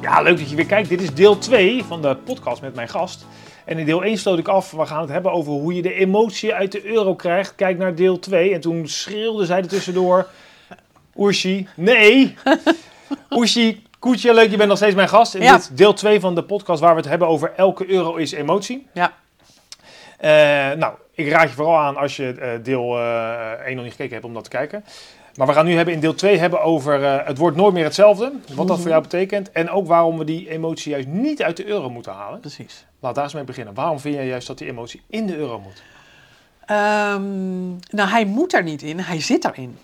Ja, leuk dat je weer kijkt. Dit is deel 2 van de podcast met mijn gast. En in deel 1 sloot ik af, we gaan het hebben over hoe je de emotie uit de euro krijgt. Kijk naar deel 2. En toen schreeuwde zij er tussendoor, Oershi, nee! Oershi, Koetje, leuk, je bent nog steeds mijn gast. In Ja. dit deel 2 van de podcast waar we het hebben over elke euro is emotie. Ja. Eh, nou, ik raad je vooral aan als je eh, deel eh 1 nog niet gekeken hebt om dat te kijken. Maar we gaan nu hebben in deel 2 hebben over eh, het wordt nooit meer hetzelfde. Wat dat voor jou betekent. En ook waarom we die emotie juist niet uit de euro moeten halen. Precies. Laat daar eens mee beginnen. Waarom vind jij juist dat die emotie in de euro moet? Ehm, nou, hij moet er niet in, hij zit erin.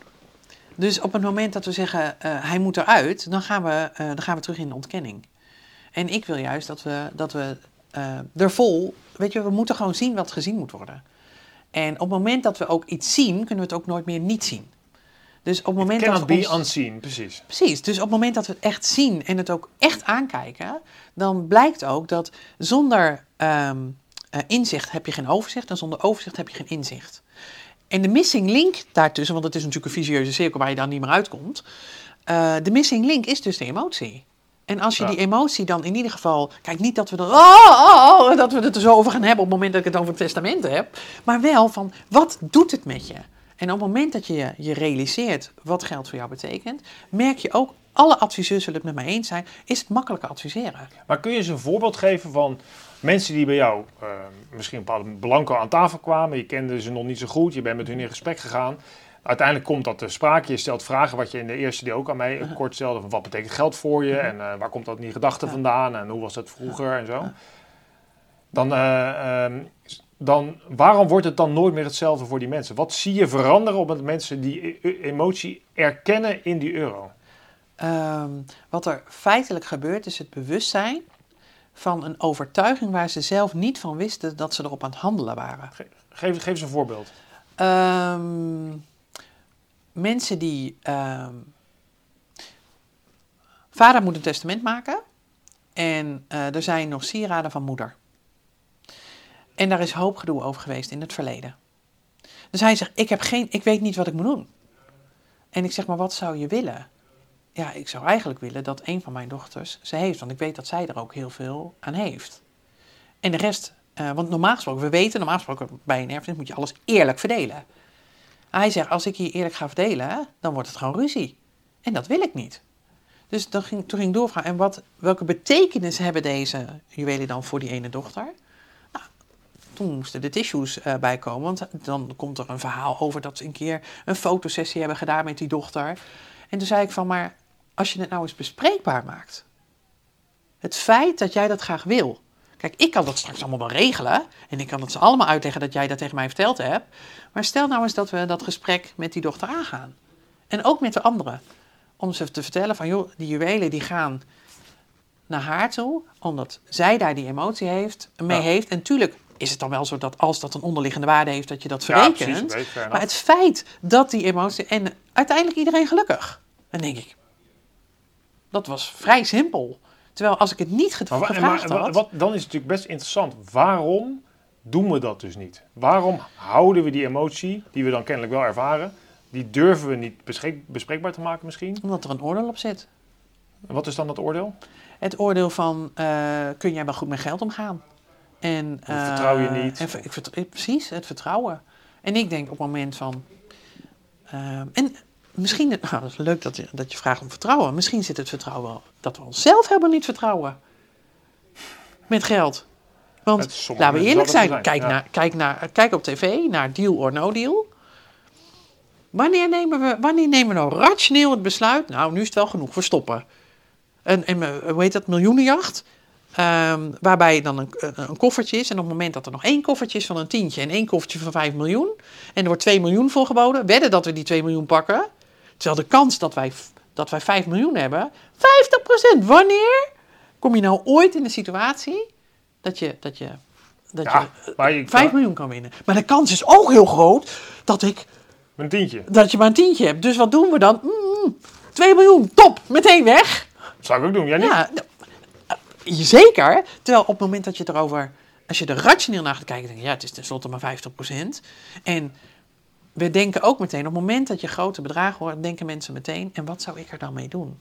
Dus op het moment dat we zeggen eh, hij moet eruit, dan gaan, we, eh, dan gaan we terug in de ontkenning. En ik wil juist dat we, dat we er vol, weet je, we moeten gewoon zien wat gezien moet worden. En op het moment dat we ook iets zien, kunnen we het ook nooit meer niet zien. Dus op het moment dat we ons- unseen, precies. Precies, dus op het moment dat we het echt zien en het ook echt aankijken, dan blijkt ook dat zonder ehm, eh, inzicht heb je geen overzicht en zonder overzicht heb je geen inzicht. En de missing link daartussen, want het is natuurlijk een vicieuze cirkel waar je dan niet meer uitkomt, eh, de missing link is dus de emotie. En als je Ja. die emotie dan in ieder geval. Kijk, niet dat we, er, oh, oh, oh, dat we het er zo over gaan hebben op het moment dat ik het over het testament heb. Maar wel van wat doet het met je? En op het moment dat je je realiseert wat geld voor jou betekent, merk je ook, alle adviseurs zullen het met mij eens zijn, is het makkelijker adviseren. Maar kun je eens een voorbeeld geven van mensen die bij jou eh, misschien een bepaalde blanco aan tafel kwamen. Je kende ze nog niet zo goed, je bent met hun in gesprek gegaan. Uiteindelijk komt dat ter sprake. Je stelt vragen wat je in de eerste deel ook aan mij eh, kort stelde. Van wat betekent geld voor je en eh, waar komt dat in die gedachte vandaan en hoe was dat vroeger en zo. Dan, eh, ehm, dan, waarom wordt het dan nooit meer hetzelfde voor die mensen? Wat zie je veranderen op het mensen die e- emotie erkennen in die euro? Ehm, wat er feitelijk gebeurt, is het bewustzijn van een overtuiging waar ze zelf niet van wisten dat ze erop aan het handelen waren. Geef, geef eens een voorbeeld. Ehm, mensen die. ehm, vader moet een testament maken. En eh, er zijn nog sieraden van moeder. En daar is hoop gedoe over geweest in het verleden. Dus hij zegt: ik, heb geen, ik weet niet wat ik moet doen. En ik zeg: Maar wat zou je willen? Ja, ik zou eigenlijk willen dat een van mijn dochters ze heeft. Want ik weet dat zij er ook heel veel aan heeft. En de rest, eh, want normaal gesproken, we weten, normaal gesproken bij een erfenis moet je alles eerlijk verdelen. Hij zegt, als ik hier eerlijk ga verdelen, dan wordt het gewoon ruzie. En dat wil ik niet. Dus dan ging, toen ging ik doorvragen, en wat, welke betekenis hebben deze juwelen dan voor die ene dochter? Toen moesten de tissues eh bijkomen, want dan komt er een verhaal over dat ze een keer een fotosessie hebben gedaan met die dochter. En toen zei ik van, maar als je het nou eens bespreekbaar maakt. Het feit dat jij dat graag wil. Kijk, ik kan dat straks allemaal wel regelen. En ik kan het ze allemaal uitleggen dat jij dat tegen mij verteld hebt. Maar stel nou eens dat we dat gesprek met die dochter aangaan. En ook met de anderen. Om ze te vertellen van, joh, die juwelen die gaan naar haar toe. Omdat zij daar die emotie heeft, mee Ja. heeft. En tuurlijk is het dan wel zo dat als dat een onderliggende waarde heeft, dat je dat Ja, verrekent. precies, fair maar het feit dat die emotie... En uiteindelijk iedereen gelukkig. Dan denk ik, dat was vrij simpel. Terwijl als ik het niet ge- Maar, wa- gevraagd maar wa- had... wat, dan is het natuurlijk best interessant. Waarom doen we dat dus niet? Waarom houden we die emotie, die we dan kennelijk wel ervaren, die durven we niet bespreekbaar te maken misschien? Omdat er een oordeel op zit. En wat is dan dat oordeel? Het oordeel van, eh, kun jij wel goed met geld omgaan? En, vertrouw je eh, niet? En, ik eh, precies, het vertrouwen. En ik denk op het moment van... ehm, en misschien, nou, dat is leuk dat je, dat je vraagt om vertrouwen. Misschien zit het vertrouwen wel dat we onszelf helemaal niet vertrouwen. Met geld. Want laten we eerlijk zijn. Kijk, ja. naar, kijk, naar, kijk op tv naar deal or no deal. Wanneer nemen, we, wanneer nemen we nou rationeel het besluit? Nou, nu is het wel genoeg, we stoppen. En, en eh, hoe heet dat, miljoenenjacht? Ehm, waarbij dan een, een, een koffertje is. En op het moment dat er nog één koffertje is van een tientje en één koffertje van 5 miljoen. En er wordt 2 miljoen voor geboden. Wedden dat we die 2 miljoen pakken. Terwijl de kans dat wij, dat wij 5 miljoen hebben, 50%. Wanneer kom je nou ooit in de situatie dat je, dat je, dat Ja, je maar je 5 miljoen kan winnen. Maar de kans is ook heel groot dat, ik, Een tientje. dat je maar een tientje hebt. Dus wat doen we dan? Mm, 2 miljoen, top, meteen weg. Zou ik ook doen. Jij niet? Ja, eh, zeker. Terwijl op het moment dat je erover, als je er rationeel naar gaat kijken, denk je, ja, het is tenslotte maar 50%. En we denken ook meteen, op het moment dat je grote bedragen hoort, denken mensen meteen, en wat zou ik er dan mee doen?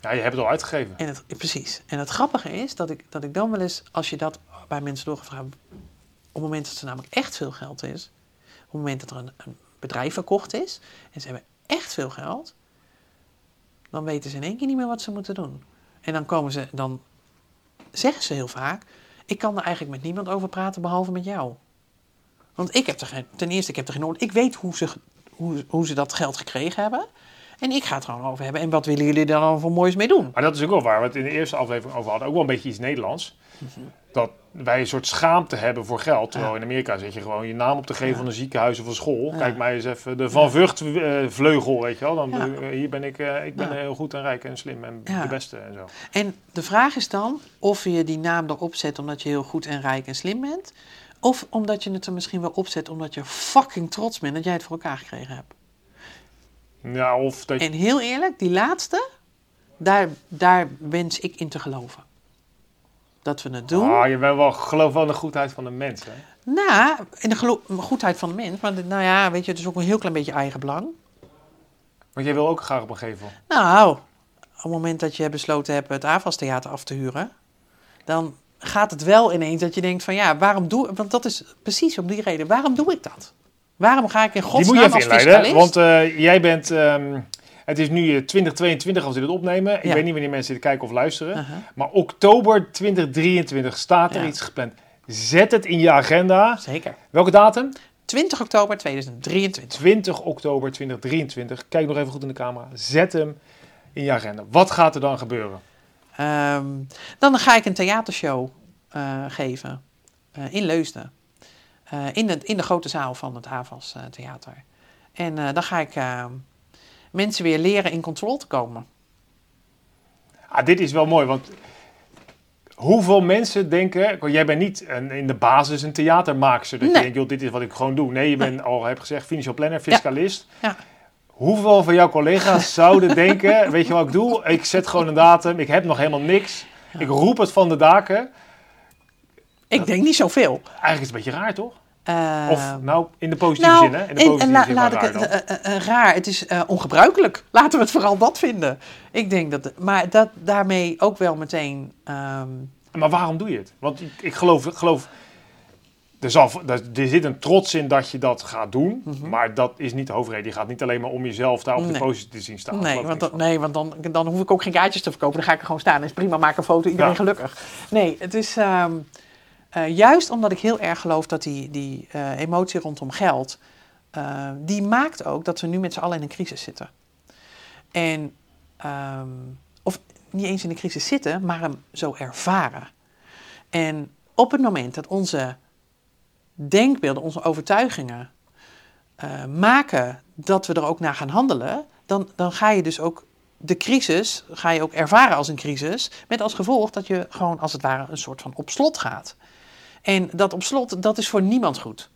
Ja, je hebt het al uitgegeven. En het, precies. En het grappige is dat ik, dat ik dan wel eens, als je dat bij mensen doorgevraagd op het moment dat er namelijk echt veel geld is, op het moment dat er een, een bedrijf verkocht is en ze hebben echt veel geld, dan weten ze in één keer niet meer wat ze moeten doen. En dan komen ze, dan zeggen ze heel vaak, ik kan er eigenlijk met niemand over praten behalve met jou. Want ik heb er geen, ten eerste, ik heb er geen orde. Ik weet hoe ze, hoe, hoe ze dat geld gekregen hebben. En ik ga het er gewoon over hebben. En wat willen jullie er dan voor moois mee doen? Maar dat is ook wel waar. We het in de eerste aflevering over hadden. Ook wel een beetje iets Nederlands. Dat wij een soort schaamte hebben voor geld. Terwijl in Amerika zet je gewoon je naam op te geven van een ziekenhuis of een school. Kijk mij eens even de Van Vught eh, vleugel, weet je wel. Dan, eh, hier ben ik, eh, ik ben Ja. heel goed en rijk en slim en de beste en zo. En de vraag is dan of je die naam erop zet omdat je heel goed en rijk en slim bent. Of omdat je het er misschien wel opzet omdat je fucking trots bent dat jij het voor elkaar gekregen hebt. Ja, of dat. En heel eerlijk, die laatste, daar, daar wens ik in te geloven. Dat we het doen. Ah, je bent wel, geloof wel in de goedheid van de mens, hè? Nou, in de gelo- goedheid van de mens. Maar nou ja, weet je, het is ook een heel klein beetje eigenbelang. Want jij wil ook graag op een gevel. Nou, op het moment dat je besloten hebt het AFAS-theater af te huren, dan gaat het wel ineens dat je denkt van ja, waarom doe Want dat is precies om die reden. Waarom doe ik dat? Waarom ga ik in Die moet je godsnaam even inleiden, want eh, jij bent... ehm, het is nu eh, 2022 als we dit opnemen. Ik Ja. weet niet wanneer mensen dit kijken of luisteren. Uh-huh. Maar oktober 2023 staat er Ja. iets gepland. Zet het in je agenda. Zeker. Welke datum? 20 oktober 2023. 20 oktober 2023. Kijk nog even goed in de camera. Zet hem in je agenda. Wat gaat er dan gebeuren? Ehm, dan ga ik een theatershow eh, geven eh, in Leusden. Eh, in, de, in de grote zaal van het AFAS eh, Theater. En eh, dan ga ik eh, mensen weer leren in controle te komen. Ah, dit is wel mooi, want hoeveel mensen denken... Jij bent niet een, in de basis een theatermaakster. Dat Nee. je denkt, joh, dit is wat ik gewoon doe. Nee, je bent al, heb gezegd, financial planner, fiscalist. Ja. Hoeveel van jouw collega's zouden denken, weet je wat ik doe? Ik zet gewoon een datum, ik heb nog helemaal niks. Ik roep het van de daken. Ik denk niet zoveel. Eigenlijk is het een beetje raar, toch? Eh, Of nou, in de positieve nou, zin, hè? In de positieve la- zin laat ik raar het eh, eh, raar. Het is ongebruikelijk. Laten we het vooral dat vinden. Ik denk dat, maar dat daarmee ook wel meteen. ehm, Maar waarom doe je het? Want ik, ik geloof, geloof er, zal, er, er zit een trots in dat je dat gaat doen. Maar dat is niet de hoofdreden. Je gaat niet alleen maar om jezelf daar op de Mhm. Nee. positie te zien staan. nee, want, dan, nee, want dan, dan hoef ik ook geen kaartjes te verkopen. Dan ga ik er gewoon staan. is prima, maak een foto, iedereen Ja. gelukkig. Nee, het is ehm, eh, juist omdat ik heel erg geloof dat die, die eh, emotie rondom geld. eh, die maakt ook dat we nu met z'n allen in een crisis zitten. En, ehm, of niet eens in een crisis zitten, maar hem zo ervaren. En op het moment dat onze denkbeelden, onze overtuigingen maken dat we er ook naar gaan handelen, dan, dan ga je dus ook de crisis ga je ook ervaren als een crisis, met als gevolg dat je gewoon als het ware een soort van op slot gaat. En dat op slot, dat is voor niemand goed.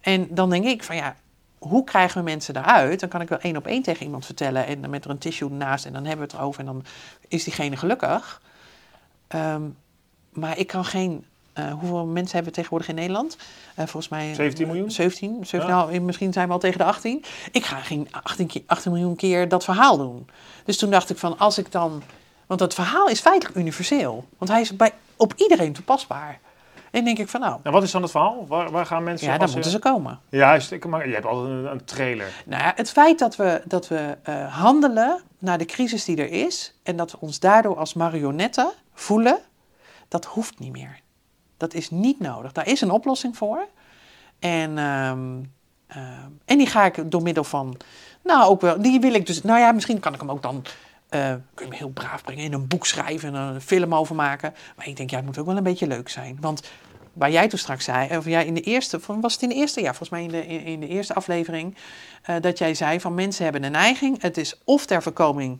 En dan denk ik van ja, hoe krijgen we mensen daaruit? Dan kan ik wel één op één tegen iemand vertellen en dan met er een tissue naast en dan hebben we het erover en dan is diegene gelukkig. Ehm, maar ik kan geen. eh, hoeveel mensen hebben we tegenwoordig in Nederland? Eh, volgens mij. 17 miljoen? 17. 17 Ja. nou, misschien zijn we al tegen de 18. Ik ga geen 18, keer- 18 miljoen keer dat verhaal doen. Dus toen dacht ik van als ik dan. Want dat verhaal is feitelijk universeel. Want hij is bij, op iedereen toepasbaar. En denk ik van nou. En wat is dan het verhaal? Waar, waar gaan mensen... Ja, dan moeten ze komen. Ja, is- ik- maar je hebt altijd een, een trailer. Nou ja, het feit dat we, dat we eh, handelen naar de crisis die er is en dat we ons daardoor als marionetten voelen, dat hoeft niet meer. Dat is niet nodig. Daar is een oplossing voor. En, ehm, ehm, en die ga ik door middel van, nou ook wel, die wil ik dus, nou ja, misschien kan ik hem ook dan, eh, kun je hem heel braaf brengen, in een boek schrijven en een film over maken. Maar ik denk, het moet ook wel een beetje leuk zijn. Want waar jij toen straks zei, of jij in de eerste, was het in de eerste, ja, volgens mij in de, in, de eerste aflevering, eh, dat jij zei van mensen hebben een neiging, het is of ter voorkoming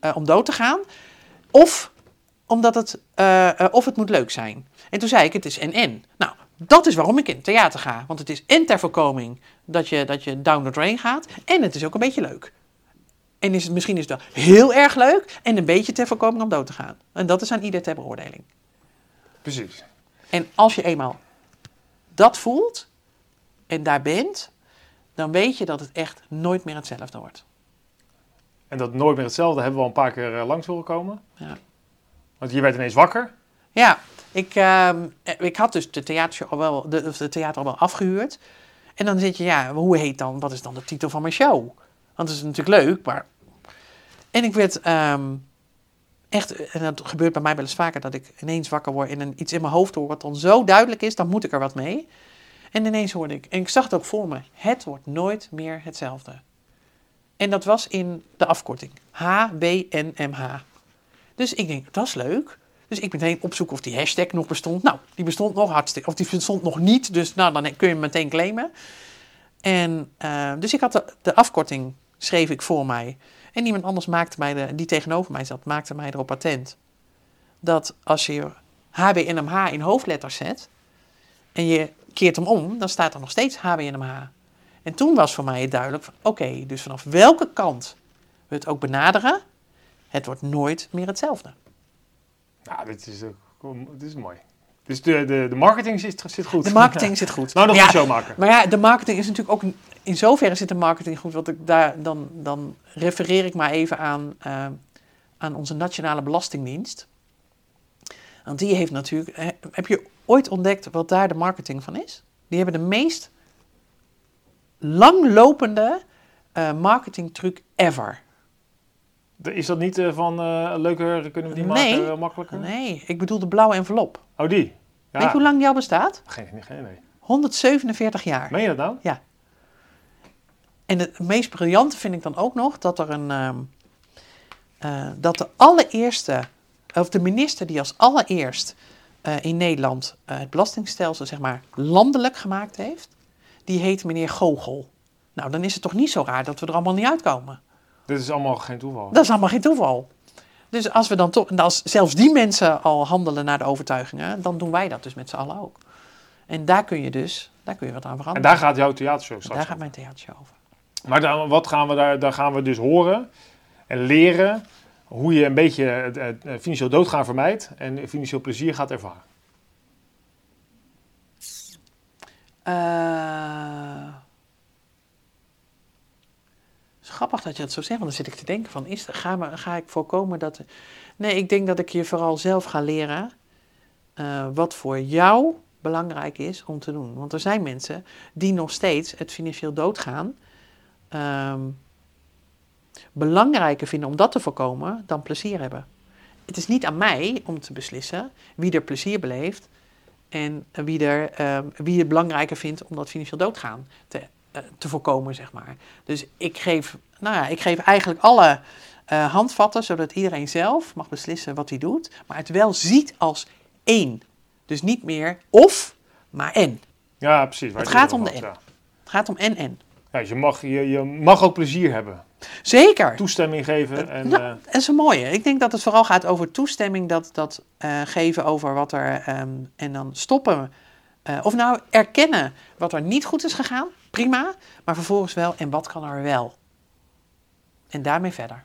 eh, om dood te gaan, of omdat het, of het moet leuk zijn. En toen zei ik, het is en-en. Nou, dat is waarom ik in het theater ga. Want het is en ter voorkoming dat je, dat je down the drain gaat. En het is ook een beetje leuk. En is het, misschien is wel heel erg leuk en een beetje ter voorkoming om dood te gaan. En dat is aan ieder ter beoordeling. Precies. En als je eenmaal dat voelt en daar bent, dan weet je dat het echt nooit meer hetzelfde wordt. En dat nooit meer hetzelfde hebben we al een paar keer eh, langs horen komen. Ja. Want je werd ineens wakker. Ja, ik, ehm, ik had dus de theater al wel, de theater al wel afgehuurd. En dan zit je, ja, hoe heet dan, wat is dan de titel van mijn show? Want het is natuurlijk leuk, maar... En ik werd ehm, echt, en dat gebeurt bij mij wel eens vaker, dat ik ineens wakker word en iets in mijn hoofd hoor wat dan zo duidelijk is, dan moet ik er wat mee. En ineens hoorde ik, en ik zag het ook voor me, het wordt nooit meer hetzelfde. En dat was in de afkorting, HBNMH. Dus ik denk, dat is leuk. Dus ik meteen opzoeken of die hashtag nog bestond. Nou, die bestond nog hartstikke, of die bestond nog niet, dus nou, dan kun je hem meteen claimen. En uh, dus ik had de, afkorting, schreef ik voor mij. En iemand anders maakte mij, de, die tegenover mij zat, maakte mij erop attent. Dat als je HBNMH in hoofdletters zet en je keert hem om, dan staat er nog steeds HBNMH. En toen was voor mij duidelijk oké, dus vanaf welke kant we het ook benaderen, het wordt nooit meer hetzelfde. Nou, dit is, dit is mooi. Dus de, de, de marketing zit, zit goed. De marketing zit goed. Nou, nog ja, een show maken. Maar ja, de marketing is natuurlijk ook... In zoverre zit de marketing goed. Want ik daar, dan, dan refereer ik maar even aan, uh, aan onze Nationale Belastingdienst. Want die heeft natuurlijk... Heb je ooit ontdekt wat daar de marketing van is? Die hebben de meest langlopende uh, marketingtruc ever. Is dat niet uh, van uh, leuker, kunnen we die nee, maken, makkelijker? Nee, ik bedoel de blauwe envelop. Oh, die? Weet je hoe lang die al bestaat? Geen, geen idee. 147 jaar. Meen je dat nou? Ja. En het meest briljante vind ik dan ook nog dat er een. Uh, dat de allereerste, of de minister die als allereerst in Nederland het belastingstelsel, zeg maar, landelijk gemaakt heeft, die heet meneer Gogel. Nou, dan is het toch niet zo raar dat we er allemaal niet uitkomen. Dit is allemaal geen toeval. Dat is allemaal geen toeval. Dus als we dan toch, als zelfs die mensen al handelen naar de overtuigingen, dan doen wij dat dus met z'n allen ook. En daar kun je dus, daar kun je wat aan veranderen. En daar gaat jouw theatershow straks Daar gaat mijn theatershow over. Maar dan, wat gaan we daar, daar gaan we dus horen en leren hoe je een beetje het, het, het financieel doodgaan vermijdt en financieel plezier gaat ervaren. Uh, grappig dat je dat zo zegt, want dan zit ik te denken van, is, ga, ga ik voorkomen dat... Nee, ik denk dat ik je vooral zelf ga leren uh, wat voor jou belangrijk is om te doen. Want er zijn mensen die nog steeds het financieel doodgaan um, belangrijker vinden om dat te voorkomen dan plezier hebben. Het is niet aan mij om te beslissen wie er plezier beleeft en wie, er, um, wie het belangrijker vindt om dat financieel doodgaan te, te voorkomen, zeg maar. Dus ik geef, nou ja, ik geef eigenlijk alle uh, handvatten, zodat iedereen zelf mag beslissen wat hij doet, maar het wel ziet als één. Dus niet meer of, maar en. Ja, precies. Het gaat om de en. Ja. Het gaat om en en. Ja, dus je, mag, je, je mag ook plezier hebben. Zeker. Toestemming geven. En, nou, uh... dat is een mooie. Ik denk dat het vooral gaat over toestemming, dat, dat uh, geven over wat er. Um, en dan stoppen. Uh, of nou erkennen wat er niet goed is gegaan, prima. Maar vervolgens wel, en wat kan er wel? En daarmee verder.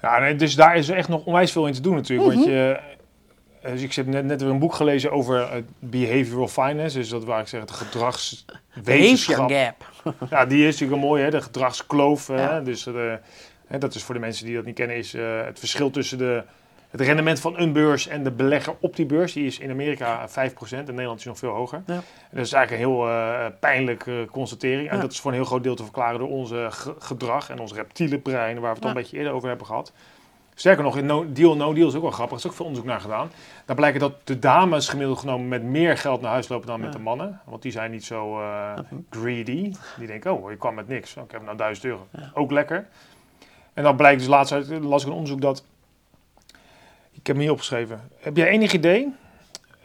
Ja, nee, dus daar is er echt nog onwijs veel in te doen natuurlijk. Mm -hmm. Want je, dus ik heb net, net weer een boek gelezen over behavioral finance. Dus dat waar ik zeg, het gedragswetenschap. gap. ja, die is natuurlijk een mooi, hè, de gedragskloof. Ja. Hè, dus de, hè, dat is voor de mensen die dat niet kennen, is uh, het verschil tussen de, het rendement van een beurs en de belegger op die beurs. Die is in Amerika 5%, in Nederland is nog veel hoger. Ja. Dat is eigenlijk een heel uh, pijnlijke constatering. En ja. dat is voor een heel groot deel te verklaren door onze gedrag en ons reptiele brein, waar we het al een beetje eerder over hebben gehad. Sterker nog, in no Deal No Deal is ook wel grappig. Er is ook veel onderzoek naar gedaan. Daar blijkt dat de dames gemiddeld genomen met meer geld naar huis lopen dan met de mannen. Want die zijn niet zo uh, greedy. Die denken, oh, je kwam met niks. Oh, ik heb nou 1000 euro. Ook lekker. En dan blijkt dus laatst uit, las ik een onderzoek dat... Ik heb hem hier opgeschreven. Heb jij enig idee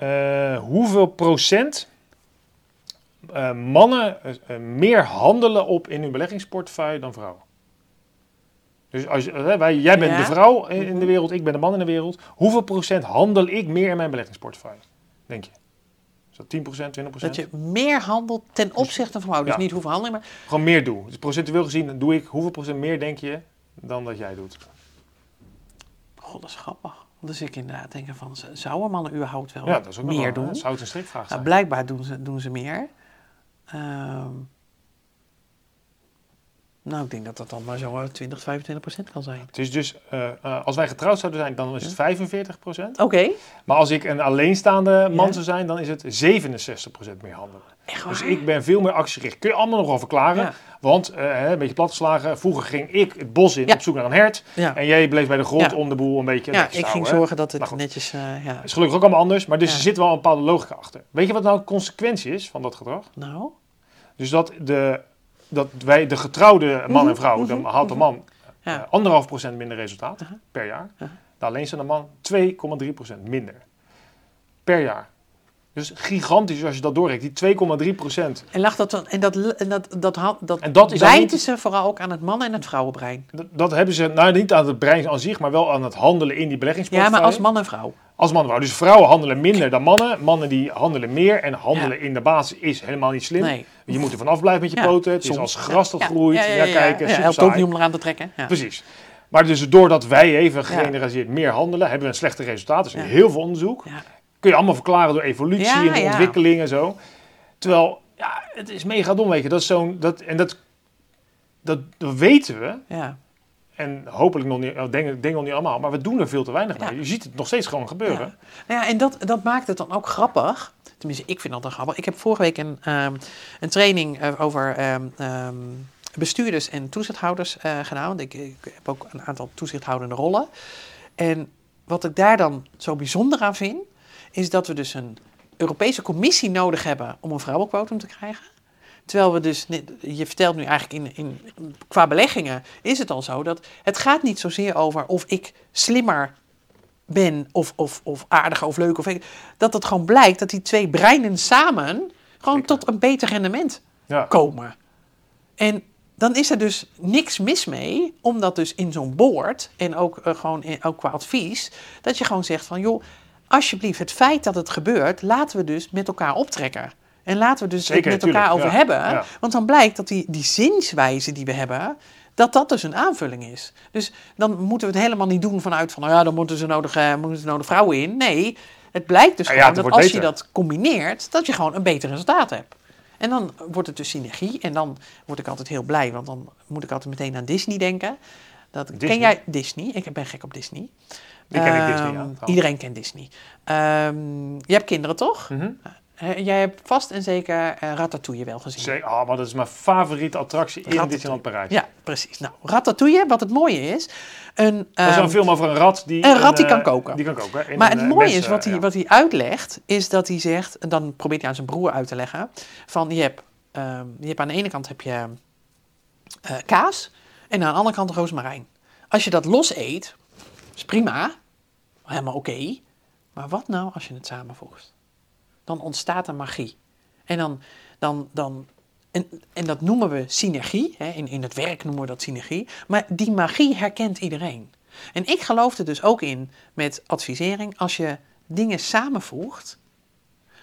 uh, hoeveel procent uh, mannen meer handelen op in hun beleggingsportefeuille dan vrouwen? Dus als, wij, jij bent Ja. de vrouw in, in Mhm. de wereld, ik ben de man in de wereld. Hoeveel procent handel ik meer in mijn beleggingsportefeuille? Denk je? Is dat 10 procent, 20% Dat je meer handelt ten opzichte van vrouw. Dus Ja. niet hoeveel handeling, maar Gewoon meer doe. Dus procentueel gezien doe ik hoeveel procent meer, denk je, dan dat jij doet? God, dat is grappig. Dus ik inderdaad denk van, zouden mannen überhaupt wel Ja, dat is ook meer wel, doen? Zou het een strikvraag Nou, zijn? blijkbaar doen ze, doen ze meer. Ehm, nou, ik denk dat dat dan maar zo 20, 25 procent kan zijn. Het is dus, eh, eh, als wij getrouwd zouden zijn, dan is het 45 procent. Oké. Maar als ik een alleenstaande man Ja. zou zijn, dan is het 67 procent meer handelen. Echt Dus ik ben veel meer actiegericht. Kun je allemaal nog wel verklaren. Ja. Want, eh, een beetje platgeslagen, vroeger ging ik het bos in Ja. op zoek naar een hert. Ja, En jij bleef bij de grond om de boel een beetje ja netjes ik ging zorgen dat het netjes... eh, ja. is gelukkig ook allemaal anders, maar dus er zit wel een bepaalde logica achter. Weet je wat nou de consequentie is van dat gedrag? Nou, Dus dat, de, dat wij, de getrouwde man en vrouw, mhm, dan haalt de man ja. eh, anderhalf procent minder resultaat per jaar. De alleenstaande man 2,3 procent minder per jaar. Dus gigantisch als je dat doorrekt. Die 2,3 procent. En lag dat dan... En dat, en dat, dat, dat, En dat wijten niet- ze vooral ook aan het mannen- en het vrouwenbrein. Dat, dat hebben ze, nou niet aan het brein aan zich, maar wel aan het handelen in die Ja, beleggingsportefeuille. maar als man en vrouw. Als man en vrouw. Dus vrouwen handelen minder dan mannen. Mannen die handelen meer. En handelen in de basis is helemaal niet slim. Nee. Je moet er vanaf blijven met je Ja, poten. Het is als gras dat Ja, groeit. Ja, Ja, ja, ja, kijken, ja, helpt ook niet om eraan te trekken. Ja. Precies. Maar dus doordat wij even gegeneraliseerd meer handelen, hebben we een slechter resultaat. Dus Ja. heel veel onderzoek. Kun je allemaal verklaren door evolutie Ja, en ja. ontwikkeling en zo. Terwijl, ja, het is mega dom, weet je. Dat is zo'n, dat, en dat, dat, dat weten we. Ja. En hopelijk nog niet, denk, ik denk nog niet allemaal. Maar we doen er veel te weinig mee. Je ziet het nog steeds gewoon gebeuren. Ja. Nou ja, en dat, dat maakt het dan ook grappig. Tenminste, ik vind dat dan grappig. Ik heb vorige week een, ehm, een training eh, over ehm, ehm, bestuurders en toezichthouders eh, gedaan. Want ik, ik heb ook een aantal toezichthoudende rollen. En wat ik daar dan zo bijzonder aan vind, is dat we dus een Europese commissie nodig hebben om een vrouwenquotum te krijgen. Terwijl we dus, je vertelt nu eigenlijk in, in, qua beleggingen, is het al zo dat het gaat niet zozeer over of ik slimmer ben of, of, of aardiger of leuk. Of, dat het gewoon blijkt dat die twee breinen samen gewoon Zeker. tot een beter rendement Ja. komen. En dan is er dus niks mis mee, omdat dus in zo'n board en ook eh, gewoon in, ook qua advies, dat je gewoon zegt van joh, alsjeblieft, het feit dat het gebeurt, laten we dus met elkaar optrekken. En laten we dus Zeker, het met elkaar over ja, hebben. ja. Want dan blijkt dat die, die zienswijze die we hebben, dat dat dus een aanvulling is. Dus dan moeten we het helemaal niet doen vanuit van, nou ja, dan moeten ze nodig, eh, moeten ze nodig vrouwen in. Nee, het blijkt dus Ja, ja, gewoon dat als je dat combineert, dat je gewoon een beter resultaat hebt. En dan wordt het dus synergie. En dan word ik altijd heel blij, want dan moet ik altijd meteen aan Disney denken. Dat, Disney? Ken jij Disney? Ik ben gek op Disney. Die ken ik Disney, ja, Ehm, trouwens. Iedereen kent Disney. Ehm, je hebt kinderen, toch? Mhm. Eh, jij hebt vast en zeker eh, Ratatouille wel gezien. Zeker. Ah, maar dat is mijn favoriete attractie in. Disneyland Parijs. Ja, precies. Nou, Ratatouille, wat het mooie is... Een, Dat is ehm, een film over een rat die... een rat die eh, kan koken. Die kan koken. Maar een, het eh, mooie is, wat eh, hij, ja. wat hij uitlegt, is dat hij zegt, en dan probeert hij aan zijn broer uit te leggen, van je hebt, ehm, je hebt aan de ene kant heb je eh, kaas en aan de andere kant rozemarijn. Als je dat los eet, is prima, helemaal oké, maar wat nou als je het samenvoegt? Dan ontstaat er magie. En dan, dan, dan en, en dat noemen we synergie. Hè? In, in het werk noemen we dat synergie. Maar die magie herkent iedereen. En ik geloof er dus ook in met advisering. Als je dingen samenvoegt,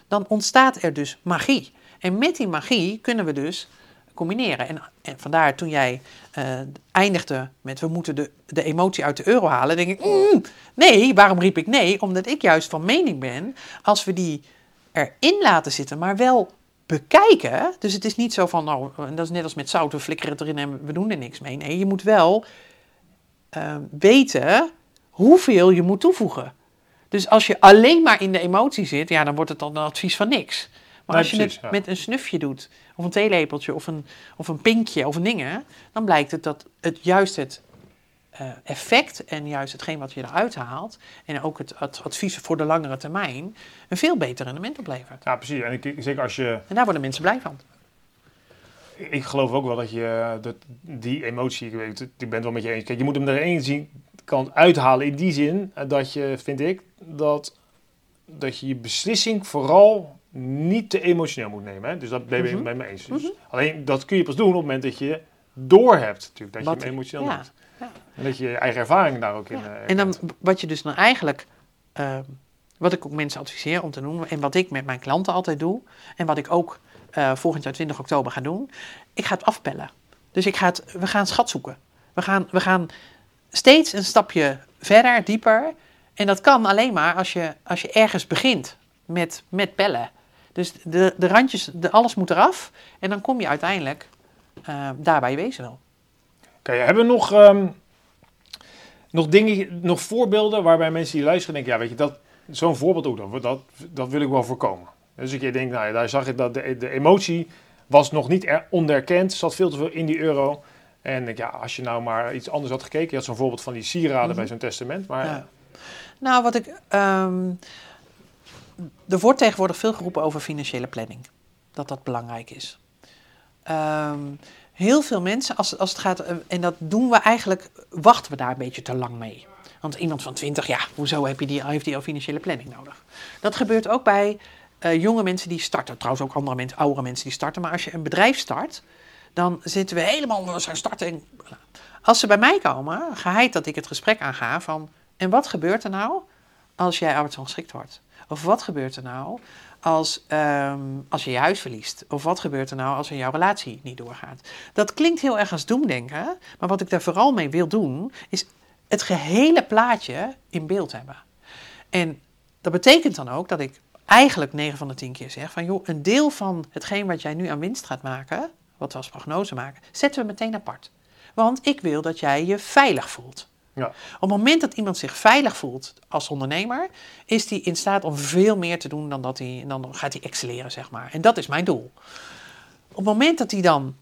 dan ontstaat er dus magie. En met die magie kunnen we dus combineren. En, en vandaar toen jij eh, eindigde met we moeten de, de emotie uit de euro halen, denk ik, mm, nee, waarom riep ik nee? Omdat ik juist van mening ben, als we die erin laten zitten, maar wel bekijken. Dus het is niet zo van, nou, dat is net als met zout, we flikkeren het erin en we doen er niks mee. Nee, je moet wel eh, weten hoeveel je moet toevoegen. Dus als je alleen maar in de emotie zit, ja, dan wordt het dan een advies van niks. Maar als je precies, het ja. met een snufje doet, of een theelepeltje, of een, of een pinkje, of een dingen, dan blijkt het dat het juist het eh, effect en juist hetgeen wat je eruit haalt, en ook het, het advies voor de langere termijn, een veel beter rendement oplevert. Ja, precies. En ik, zeker als je... En daar worden mensen blij van. Ik geloof ook wel dat je dat, die emotie, ik, weet, ik ben het wel met je eens. Kijk, je moet hem er één zien, kan uithalen in die zin eh, dat je, vind ik, dat, dat je je beslissing vooral niet te emotioneel moet nemen. Hè? Dus dat ben ik Mhm. het met me eens. Dus Alleen dat kun je pas doen op het moment dat je door hebt natuurlijk, dat Wat- je hem emotioneel ja. doet. Ja. En dat je je eigen ervaring daar ook in... Eh, En dan wat je dus dan eigenlijk, ehm, wat ik ook mensen adviseer om te doen, en wat ik met mijn klanten altijd doe, en wat ik ook eh, volgend jaar 20 oktober ga doen, ik ga het afpellen. Dus ik ga het, we gaan schat zoeken. We gaan, we gaan steeds een stapje verder, dieper. En dat kan alleen maar als je, als je ergens begint met, met pellen. Dus de, de randjes, de, alles moet eraf. En dan kom je uiteindelijk eh, daar waar je wezen wil. Oké, hebben we nog, ehm, nog dingen, nog voorbeelden waarbij mensen die luisteren denken, ja weet je, dat, zo'n voorbeeld ook, dat, dat, dat wil ik wel voorkomen. Dus ik denk, nou ja, daar zag ik dat de, de emotie was nog niet er, onderkend, zat veel te veel in die euro. En ik, ja, als je nou maar iets anders had gekeken, je had zo'n voorbeeld van die sieraden Mhm. bij zo'n testament, maar Ja. Nou, wat ik. ehm, er wordt tegenwoordig veel geroepen over financiële planning. Dat dat belangrijk is. Ehm, heel veel mensen, als, als het gaat. eh, En dat doen we eigenlijk. Wachten we daar een beetje te lang mee. Want iemand van 20, ja, hoezo heb je die, heeft die al financiële planning nodig? Dat gebeurt ook bij eh, jonge mensen die starten. Trouwens ook andere mensen, oudere mensen die starten. Maar als je een bedrijf start, dan zitten we helemaal. We zijn starten. en- Als ze bij mij komen, geheid dat ik het gesprek aanga van. En wat gebeurt er nou als jij arbeidsongeschikt wordt? Of wat gebeurt er nou als, ehm, als je je huis verliest? Of wat gebeurt er nou als in jouw relatie niet doorgaat? Dat klinkt heel erg als doemdenken, maar wat ik daar vooral mee wil doen, is het gehele plaatje in beeld hebben. En dat betekent dan ook dat ik eigenlijk 9 van de 10 keer zeg van joh, een deel van hetgeen wat jij nu aan winst gaat maken, wat we als prognose maken, zetten we meteen apart. Want ik wil dat jij je veilig voelt. Ja. Op het moment dat iemand zich veilig voelt als ondernemer, is hij in staat om veel meer te doen dan dat hij, dan gaat hij excelleren, zeg maar. En dat is mijn doel. Op het moment dat hij dan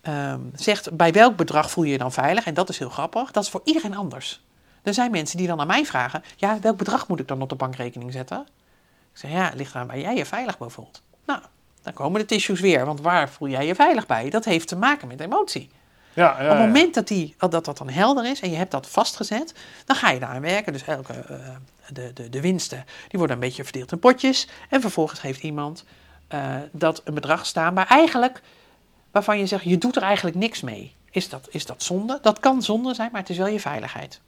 ehm, zegt, bij welk bedrag voel je je dan veilig? En dat is heel grappig, dat is voor iedereen anders. Er zijn mensen die dan aan mij vragen, ja, welk bedrag moet ik dan op de bankrekening zetten? Ik zeg, ja, het ligt eraan waar jij je veilig bij voelt. Nou, dan komen de tissues weer, want waar voel jij je veilig bij? Dat heeft te maken met emotie. Ja, ja, Op het moment dat, die, dat dat dan helder is en je hebt dat vastgezet, dan ga je daaraan werken. Dus elke, eh, de, de, de winsten die worden een beetje verdeeld in potjes. En vervolgens heeft iemand eh, dat een bedrag staan waar eigenlijk, waarvan je zegt, je doet er eigenlijk niks mee. Is dat, is dat zonde? Dat kan zonde zijn, maar het is wel je veiligheid.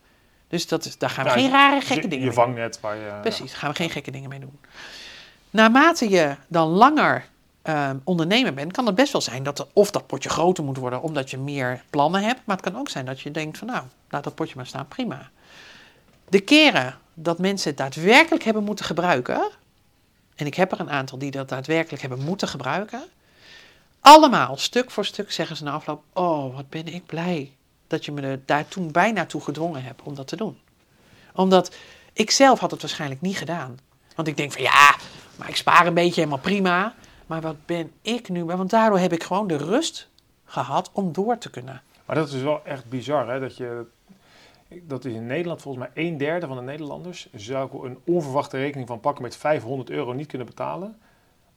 Dus dat is, daar gaan we geen je- rare gekke je, dingen Je mee doen. vangnet waar je... Precies, daar gaan we geen gekke dingen mee doen. Naarmate je dan langer ehm, ondernemer bent, kan het best wel zijn dat er, of dat potje groter moet worden omdat je meer plannen hebt. Maar het kan ook zijn dat je denkt van nou, laat dat potje maar staan, prima. De keren dat mensen het daadwerkelijk hebben moeten gebruiken, en ik heb er een aantal die dat daadwerkelijk hebben moeten gebruiken, allemaal stuk voor stuk zeggen ze na afloop, oh wat ben ik blij dat je me er daar toen bijna toe gedwongen hebt om dat te doen. Omdat ik zelf had het waarschijnlijk niet gedaan. Want ik denk van ja, maar ik spaar een beetje helemaal prima. Maar wat ben ik nu? Want daardoor heb ik gewoon de rust gehad om door te kunnen. Maar dat is wel echt bizar, hè? Dat, je, dat is in Nederland volgens mij een derde van de Nederlanders zou een onverwachte rekening van pakken met 500 euro niet kunnen betalen.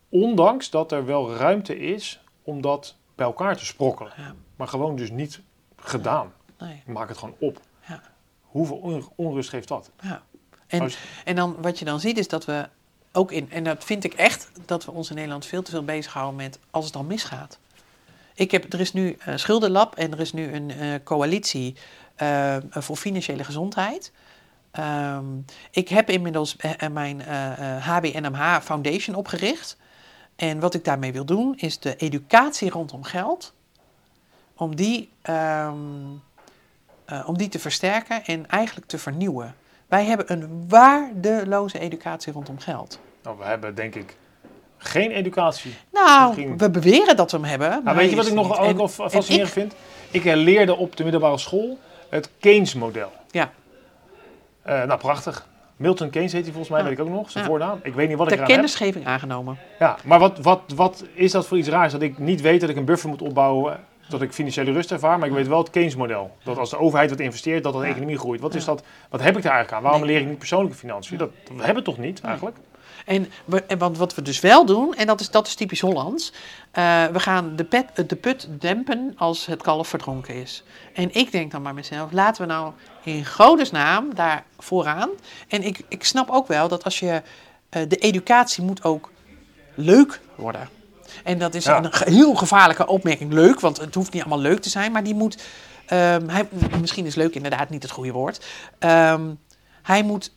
Ondanks dat er wel ruimte is om dat bij elkaar te sprokkelen. Ja. Maar gewoon dus niet gedaan. Nee, Maak het gewoon op. Ja. Hoeveel on- onrust geeft dat? ja. En, Als- en dan wat je dan ziet is dat we ook in, en dat vind ik echt, dat we ons in Nederland veel te veel bezighouden met als het dan misgaat. Ik heb, er is nu een schuldenlab en er is nu een eh, coalitie eh, voor financiële gezondheid. Ehm, ik heb inmiddels eh, mijn HBNMH Foundation opgericht. En wat ik daarmee wil doen, is de educatie rondom geld, om die, ehm, eh, om die te versterken en eigenlijk te vernieuwen. Wij hebben een waardeloze educatie rondom geld. Nou, we hebben denk ik geen educatie. Nou, Misschien- we beweren dat we hem hebben. Maar Nou, weet je wat ik nog ook En- fascinerend ik- vind? Ik leerde op de middelbare school het Keynes-model. Ja, Eh, nou, prachtig. Milton Keynes heet hij volgens mij, Ja. weet ik ook nog, zijn Ja. voornaam. Ik weet niet wat ik eraan heb. kennisgeving aangenomen. Ja, maar wat, wat, wat is dat voor iets raars? Dat ik niet weet dat ik een buffer moet opbouwen, dat ik financiële rust ervaar, maar ik weet wel het Keynes-model. Dat als de overheid wat investeert, dat de economie groeit. Wat, is dat, wat heb ik daar eigenlijk aan? Waarom leer ik niet persoonlijke financiën? Dat, dat hebben we toch niet, eigenlijk? En, we, en want wat we dus wel doen, en dat is, dat is typisch Hollands. eh, we gaan de, pet, de put dempen als het kalf verdronken is. En ik denk dan bij mezelf, laten we nou in godesnaam daar vooraan. En ik, ik snap ook wel dat als je... eh, de educatie moet ook leuk worden. En dat is Ja. een heel gevaarlijke opmerking, leuk. Want het hoeft niet allemaal leuk te zijn, maar die moet... Ehm, hij, misschien is leuk inderdaad niet het goede woord. Ehm, hij moet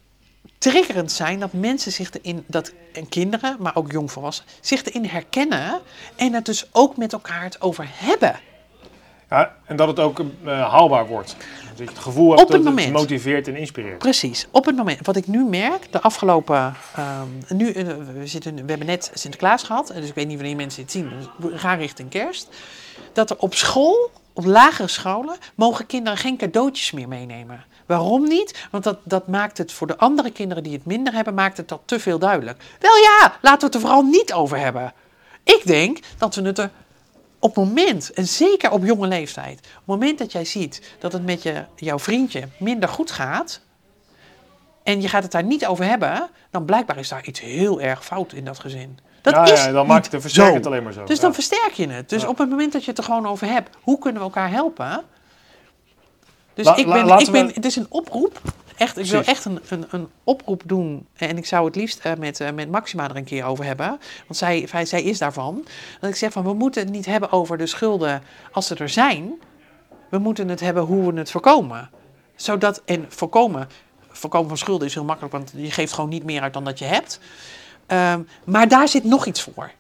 triggerend zijn dat mensen zich erin, dat, en kinderen, maar ook jongvolwassenen, zich erin herkennen en het dus ook met elkaar het over hebben. Ja, en dat het ook uh, haalbaar wordt. Dat je het gevoel hebt Op het dat het moment. motiveert en inspireert. Precies. Op het moment, wat ik nu merk, de afgelopen, ehm, nu, eh, we, zitten, we hebben net Sinterklaas gehad, dus ik weet niet wanneer mensen dit zien, dus we gaan richting kerst. Dat er op school, op lagere scholen, mogen kinderen geen cadeautjes meer meenemen. Waarom niet? Want dat, dat maakt het voor de andere kinderen die het minder hebben, maakt het dat te veel duidelijk. Wel ja, laten we het er vooral niet over hebben. Ik denk dat we het er op het moment, en zeker op jonge leeftijd, op het moment dat jij ziet dat het met je, jouw vriendje minder goed gaat, en je gaat het daar niet over hebben, dan blijkbaar is daar iets heel erg fout in dat gezin. Dat ja, is ja, dan maakt het, versterkt zo. het alleen maar zo. Dus Ja. dan versterk je het. Dus Ja. op het moment dat je het er gewoon over hebt, hoe kunnen we elkaar helpen? Dus La- ik ben, ik ben, we- het is een oproep. Echt, ik wil echt een, een, een oproep doen. En ik zou het liefst eh, met, eh, met Maxima er een keer over hebben. Want zij, zij, zij is daarvan. Dat ik zeg van, we moeten het niet hebben over de schulden als ze er zijn. We moeten het hebben hoe we het voorkomen. Zodat, en voorkomen, voorkomen van schulden is heel makkelijk, want je geeft gewoon niet meer uit dan dat je hebt. Ehm, maar daar zit nog iets voor.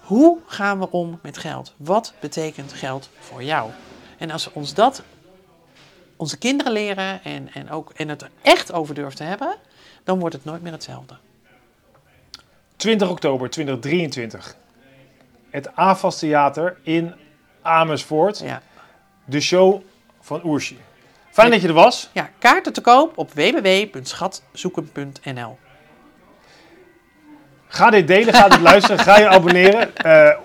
Hoe gaan we om met geld? Wat betekent geld voor jou? En als we ons dat, onze kinderen leren en, en, ook, en het er echt over durven te hebben, dan wordt het nooit meer hetzelfde. 20 oktober 2023. Het AFAS Theater in Amersfoort. Ja. De show van Oershi. Fijn dat je er was. ja, kaarten te koop op www.schatzoeken.nl. Ga dit delen, ga dit luisteren, ga je abonneren.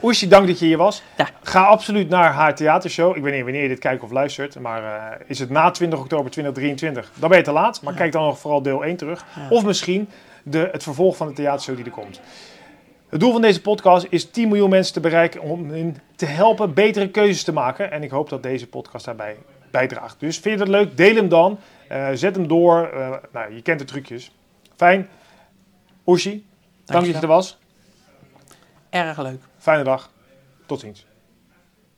Oershi, dank dat je hier was. Ja. Ga absoluut naar haar theatershow. Ik weet niet wanneer je dit kijkt of luistert. Maar eh, is het na 20 oktober 2023, dan ben je te laat. Maar Ja. kijk dan nog vooral deel 1 terug. Ja. Of misschien de, het vervolg van de theatershow die er komt. Het doel van deze podcast is 10 miljoen mensen te bereiken om hen te helpen betere keuzes te maken. En ik hoop dat deze podcast daarbij bijdraagt. Dus vind je dat leuk? Deel hem dan. Eh, zet hem door. Nou, je kent de trucjes. Fijn. Dank dat je er was. Erg leuk. Fijne dag. Tot ziens.